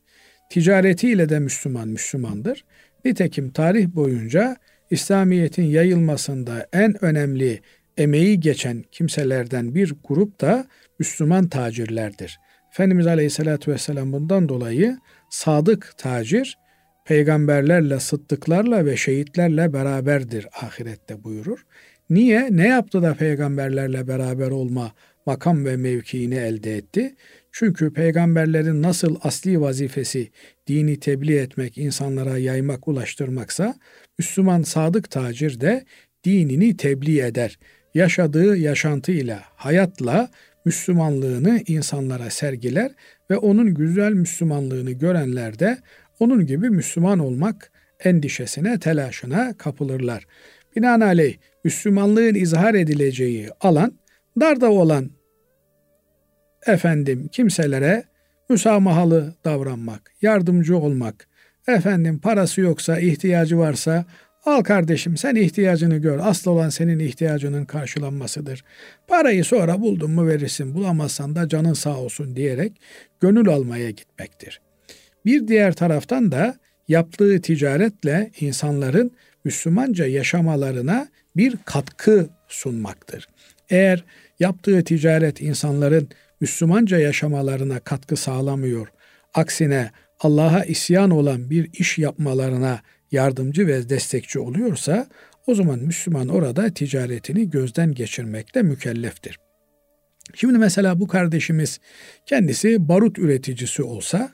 Ticaretiyle de Müslüman Müslümandır. Nitekim tarih boyunca İslamiyet'in yayılmasında en önemli emeği geçen kimselerden bir grup da Müslüman tacirlerdir. Efendimiz Aleyhisselatü Vesselam bundan dolayı sadık tacir, peygamberlerle, sıddıklarla ve şehitlerle beraberdir ahirette buyurur. Niye? Ne yaptı da peygamberlerle beraber olma makam ve mevkiini elde etti? Çünkü peygamberlerin nasıl asli vazifesi dini tebliğ etmek, insanlara yaymak, ulaştırmaksa Müslüman sadık tacir de dinini tebliğ eder. Yaşadığı yaşantıyla, hayatla Müslümanlığını insanlara sergiler ve onun güzel Müslümanlığını görenler de onun gibi Müslüman olmak endişesine, telaşına kapılırlar. Binaenaleyh Müslümanlığın izhar edileceği alan darda olan efendim kimselere müsamahalı davranmak, yardımcı olmak, efendim parası yoksa, ihtiyacı varsa al kardeşim sen ihtiyacını gör. Asıl olan senin ihtiyacının karşılanmasıdır. Parayı sonra buldun mu verirsin, bulamazsan da canın sağ olsun diyerek gönül almaya gitmektir. Bir diğer taraftan da yaptığı ticaretle insanların Müslümanca yaşamalarına bir katkı sunmaktır. Eğer yaptığı ticaret insanların Müslümanca yaşamalarına katkı sağlamıyor, aksine Allah'a isyan olan bir iş yapmalarına yardımcı ve destekçi oluyorsa o zaman Müslüman orada ticaretini gözden geçirmekte mükelleftir. Şimdi mesela bu kardeşimiz kendisi barut üreticisi olsa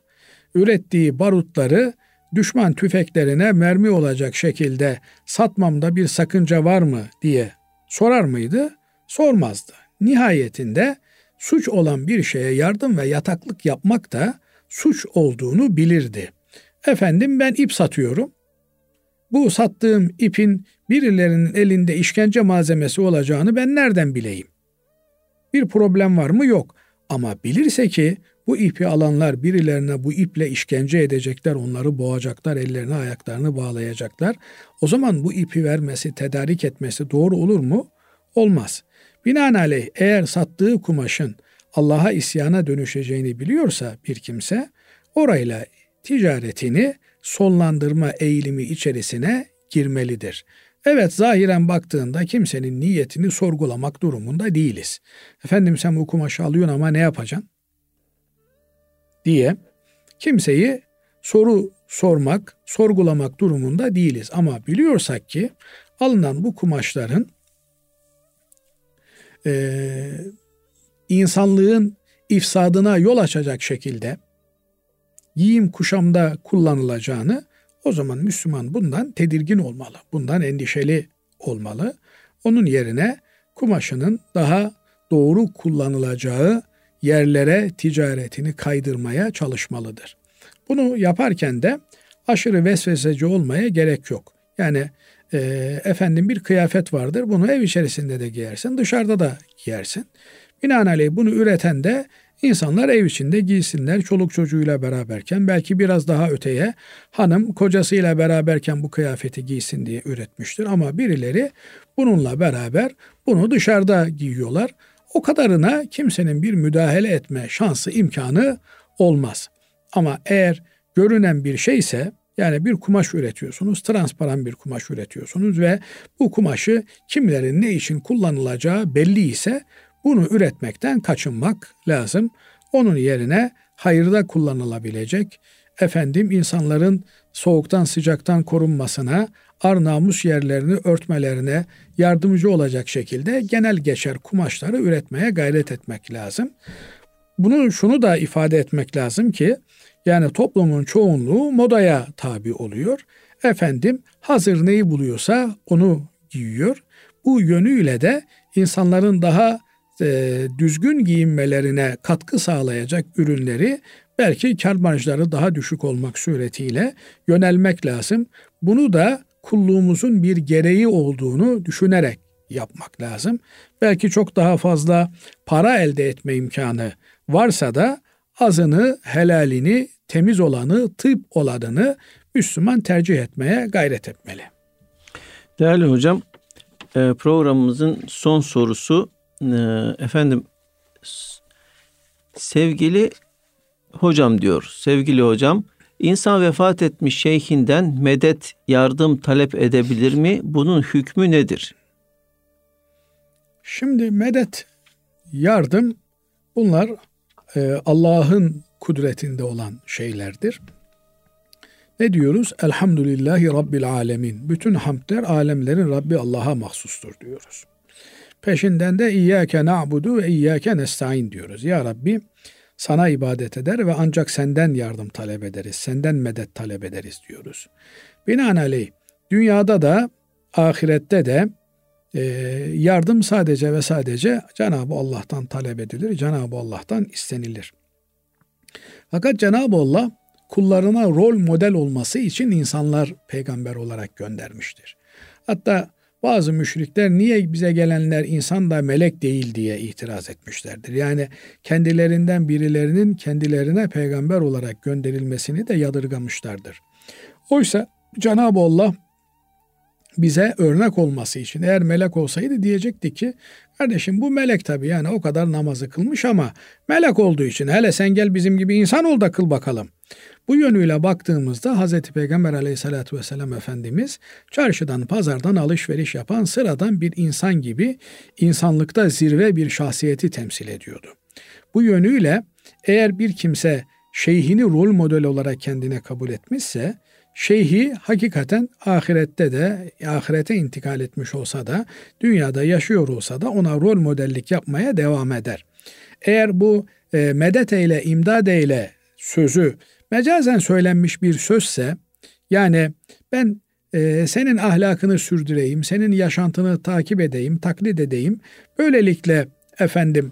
ürettiği barutları düşman tüfeklerine mermi olacak şekilde satmamda bir sakınca var mı diye sorar mıydı? Sormazdı. Nihayetinde suç olan bir şeye yardım ve yataklık yapmak da suç olduğunu bilirdi. Efendim ben ip satıyorum. Bu sattığım ipin birilerinin elinde işkence malzemesi olacağını ben nereden bileyim? Bir problem var mı? Yok. Ama bilirse ki bu ipi alanlar birilerine bu iple işkence edecekler, onları boğacaklar, ellerini ayaklarını bağlayacaklar. O zaman bu ipi vermesi, tedarik etmesi doğru olur mu? Olmaz. Binaenaleyh eğer sattığı kumaşın Allah'a isyana dönüşeceğini biliyorsa bir kimse orayla ticaretini sonlandırma eğilimi içerisine girmelidir. Evet zahiren baktığında kimsenin niyetini sorgulamak durumunda değiliz. Efendim sen bu kumaşı alıyorsun ama ne yapacaksın? diye kimseyi soru sormak, sorgulamak durumunda değiliz. Ama biliyorsak ki alınan bu kumaşların e, insanlığın ifsadına yol açacak şekilde giyim kuşamda kullanılacağını o zaman Müslüman bundan tedirgin olmalı. Bundan endişeli olmalı. Onun yerine kumaşının daha doğru kullanılacağı yerlere ticaretini kaydırmaya çalışmalıdır. Bunu yaparken de aşırı vesveseci olmaya gerek yok. Yani e, efendim bir kıyafet vardır. Bunu ev içerisinde de giyersin, dışarıda da giyersin. Binaenaleyh bunu üreten de insanlar ev içinde giysinler çoluk çocuğuyla beraberken belki biraz daha öteye hanım kocasıyla beraberken bu kıyafeti giysin diye üretmiştir. Ama birileri bununla beraber bunu dışarıda giyiyorlar. O kadarına kimsenin bir müdahale etme şansı imkanı olmaz. Ama eğer görünen bir şeyse yani bir kumaş üretiyorsunuz, transparan bir kumaş üretiyorsunuz ve bu kumaşı kimlerin ne için kullanılacağı belli ise bunu üretmekten kaçınmak lazım. Onun yerine hayırda kullanılabilecek, efendim insanların soğuktan sıcaktan korunmasına, ar namus yerlerini örtmelerine yardımcı olacak şekilde genel geçer kumaşları üretmeye gayret etmek lazım. Bunu şunu da ifade etmek lazım ki yani toplumun çoğunluğu modaya tabi oluyor. Efendim hazır neyi buluyorsa onu giyiyor. Bu yönüyle de insanların daha e, düzgün giyinmelerine katkı sağlayacak ürünleri belki kar marjları daha düşük olmak suretiyle yönelmek lazım. Bunu da kulluğumuzun bir gereği olduğunu düşünerek yapmak lazım. Belki çok daha fazla para elde etme imkanı varsa da azını, helalini, temiz olanı, tıp olanını Müslüman tercih etmeye gayret etmeli. Değerli hocam, e, programımızın son sorusu e, efendim sevgili hocam diyor. Sevgili hocam, insan vefat etmiş şeyhinden medet, yardım talep edebilir mi? Bunun hükmü nedir? Şimdi medet, yardım bunlar e, Allah'ın kudretinde olan şeylerdir. Ne diyoruz? Elhamdülillahi Rabbil Alemin. Bütün hamdler alemlerin Rabbi Allah'a mahsustur diyoruz. Peşinden de İyyâke na'budu ve İyyâke nesta'in diyoruz. Ya Rabbi sana ibadet eder ve ancak senden yardım talep ederiz, senden medet talep ederiz diyoruz. Binaenaleyh dünyada da ahirette de e, yardım sadece ve sadece Cenab-ı Allah'tan talep edilir, Cenab-ı Allah'tan istenilir. Fakat Cenab-ı Allah kullarına rol model olması için insanlar peygamber olarak göndermiştir. Hatta bazı müşrikler niye bize gelenler insan da melek değil diye itiraz etmişlerdir. Yani kendilerinden birilerinin kendilerine peygamber olarak gönderilmesini de yadırgamışlardır. Oysa Cenab-ı Allah bize örnek olması için eğer melek olsaydı diyecekti ki kardeşim bu melek tabii yani o kadar namazı kılmış ama melek olduğu için hele sen gel bizim gibi insan ol da kıl bakalım. Bu yönüyle baktığımızda Hz. Peygamber aleyhissalatü vesselam Efendimiz çarşıdan pazardan alışveriş yapan sıradan bir insan gibi insanlıkta zirve bir şahsiyeti temsil ediyordu. Bu yönüyle eğer bir kimse şeyhini rol model olarak kendine kabul etmişse şeyhi hakikaten ahirette de ahirete intikal etmiş olsa da dünyada yaşıyor olsa da ona rol modellik yapmaya devam eder. Eğer bu e, medet eyle, imdad eyle sözü mecazen söylenmiş bir sözse yani ben e, senin ahlakını sürdüreyim, senin yaşantını takip edeyim, taklit edeyim. Böylelikle efendim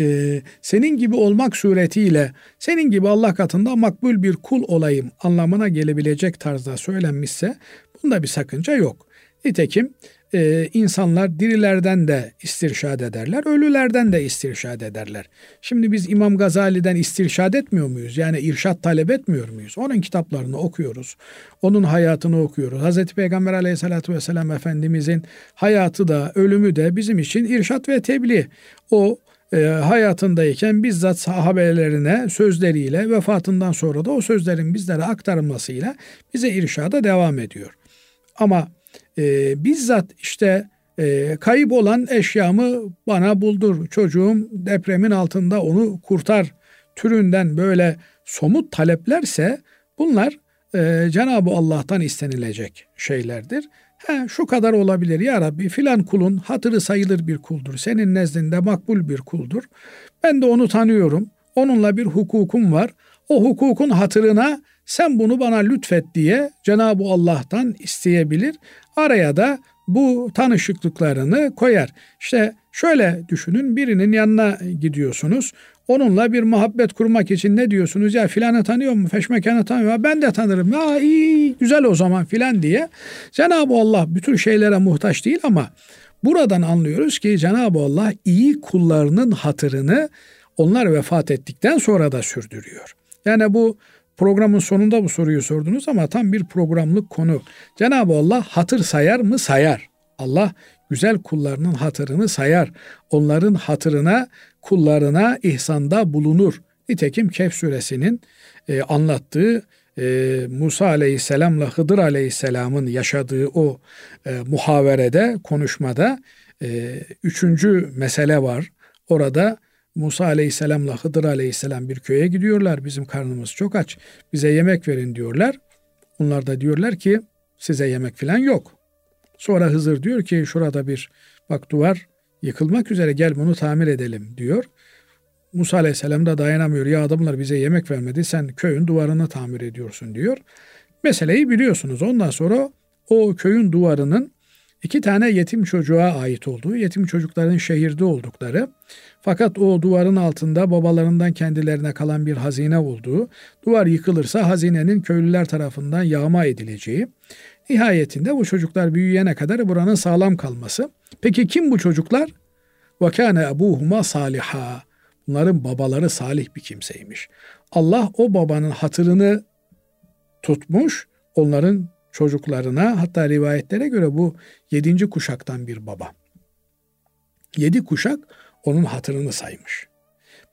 e, senin gibi olmak suretiyle senin gibi Allah katında makbul bir kul olayım anlamına gelebilecek tarzda söylenmişse bunda bir sakınca yok. Nitekim e, insanlar dirilerden de istirşad ederler, ölülerden de istirşad ederler. Şimdi biz İmam Gazali'den istirşad etmiyor muyuz? Yani irşat talep etmiyor muyuz? Onun kitaplarını okuyoruz, onun hayatını okuyoruz. Hazreti Peygamber aleyhissalatü vesselam Efendimizin hayatı da, ölümü de bizim için irşat ve tebliğ. O e, hayatındayken bizzat sahabelerine sözleriyle vefatından sonra da o sözlerin bizlere aktarılmasıyla bize irşada devam ediyor. Ama e, bizzat işte e, kayıp olan eşyamı bana buldur, çocuğum depremin altında onu kurtar türünden böyle somut taleplerse bunlar e, Cenab-ı Allah'tan istenilecek şeylerdir. He, şu kadar olabilir ya Rabbi filan kulun hatırı sayılır bir kuldur. Senin nezdinde makbul bir kuldur. Ben de onu tanıyorum. Onunla bir hukukum var. O hukukun hatırına sen bunu bana lütfet diye Cenab-ı Allah'tan isteyebilir. Araya da bu tanışıklıklarını koyar. İşte şöyle düşünün birinin yanına gidiyorsunuz. Onunla bir muhabbet kurmak için ne diyorsunuz? Ya filanı tanıyor mu? Feşmekanı tanıyor mu? Ben de tanırım. Ya iyi güzel o zaman filan diye. Cenab-ı Allah bütün şeylere muhtaç değil ama buradan anlıyoruz ki Cenab-ı Allah iyi kullarının hatırını onlar vefat ettikten sonra da sürdürüyor. Yani bu Programın sonunda bu soruyu sordunuz ama tam bir programlık konu. Cenab-ı Allah hatır sayar mı? Sayar. Allah güzel kullarının hatırını sayar. Onların hatırına, kullarına ihsanda bulunur. Nitekim Kehf suresinin e, anlattığı e, Musa aleyhisselamla Hıdır aleyhisselamın yaşadığı o e, muhaverede, konuşmada e, üçüncü mesele var. Orada Musa aleyhisselamla Hıdır aleyhisselam bir köye gidiyorlar. Bizim karnımız çok aç. Bize yemek verin diyorlar. Onlar da diyorlar ki size yemek falan yok. Sonra Hızır diyor ki şurada bir bak duvar yıkılmak üzere gel bunu tamir edelim diyor. Musa aleyhisselam da dayanamıyor. Ya adamlar bize yemek vermedi sen köyün duvarını tamir ediyorsun diyor. Meseleyi biliyorsunuz. Ondan sonra o köyün duvarının iki tane yetim çocuğa ait olduğu, yetim çocukların şehirde oldukları fakat o duvarın altında babalarından kendilerine kalan bir hazine olduğu, duvar yıkılırsa hazinenin köylüler tarafından yağma edileceği, nihayetinde bu çocuklar büyüyene kadar buranın sağlam kalması. Peki kim bu çocuklar? Ve kâne ebuhuma saliha. Bunların babaları salih bir kimseymiş. Allah o babanın hatırını tutmuş, onların çocuklarına hatta rivayetlere göre bu yedinci kuşaktan bir baba. Yedi kuşak onun hatırını saymış.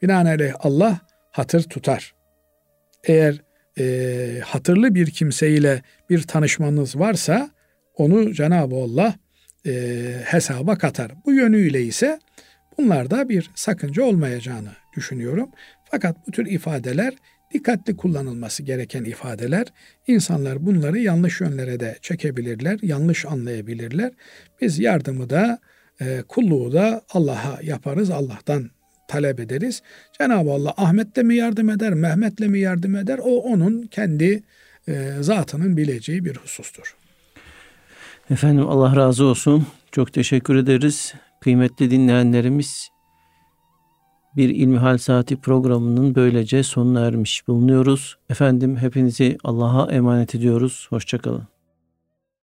Binaenaleyh Allah hatır tutar. Eğer e, hatırlı bir kimseyle bir tanışmanız varsa onu Cenab-ı Allah e, hesaba katar. Bu yönüyle ise bunlarda bir sakınca olmayacağını düşünüyorum. Fakat bu tür ifadeler dikkatli kullanılması gereken ifadeler. İnsanlar bunları yanlış yönlere de çekebilirler, yanlış anlayabilirler. Biz yardımı da e, kulluğu da Allah'a yaparız, Allah'tan talep ederiz. Cenab-ı Allah Ahmet'le mi yardım eder, Mehmet'le mi yardım eder? O onun kendi e, zatının bileceği bir husustur. Efendim Allah razı olsun. Çok teşekkür ederiz. Kıymetli dinleyenlerimiz bir İlmihal Saati programının böylece sonuna ermiş bulunuyoruz. Efendim hepinizi Allah'a emanet ediyoruz. Hoşçakalın.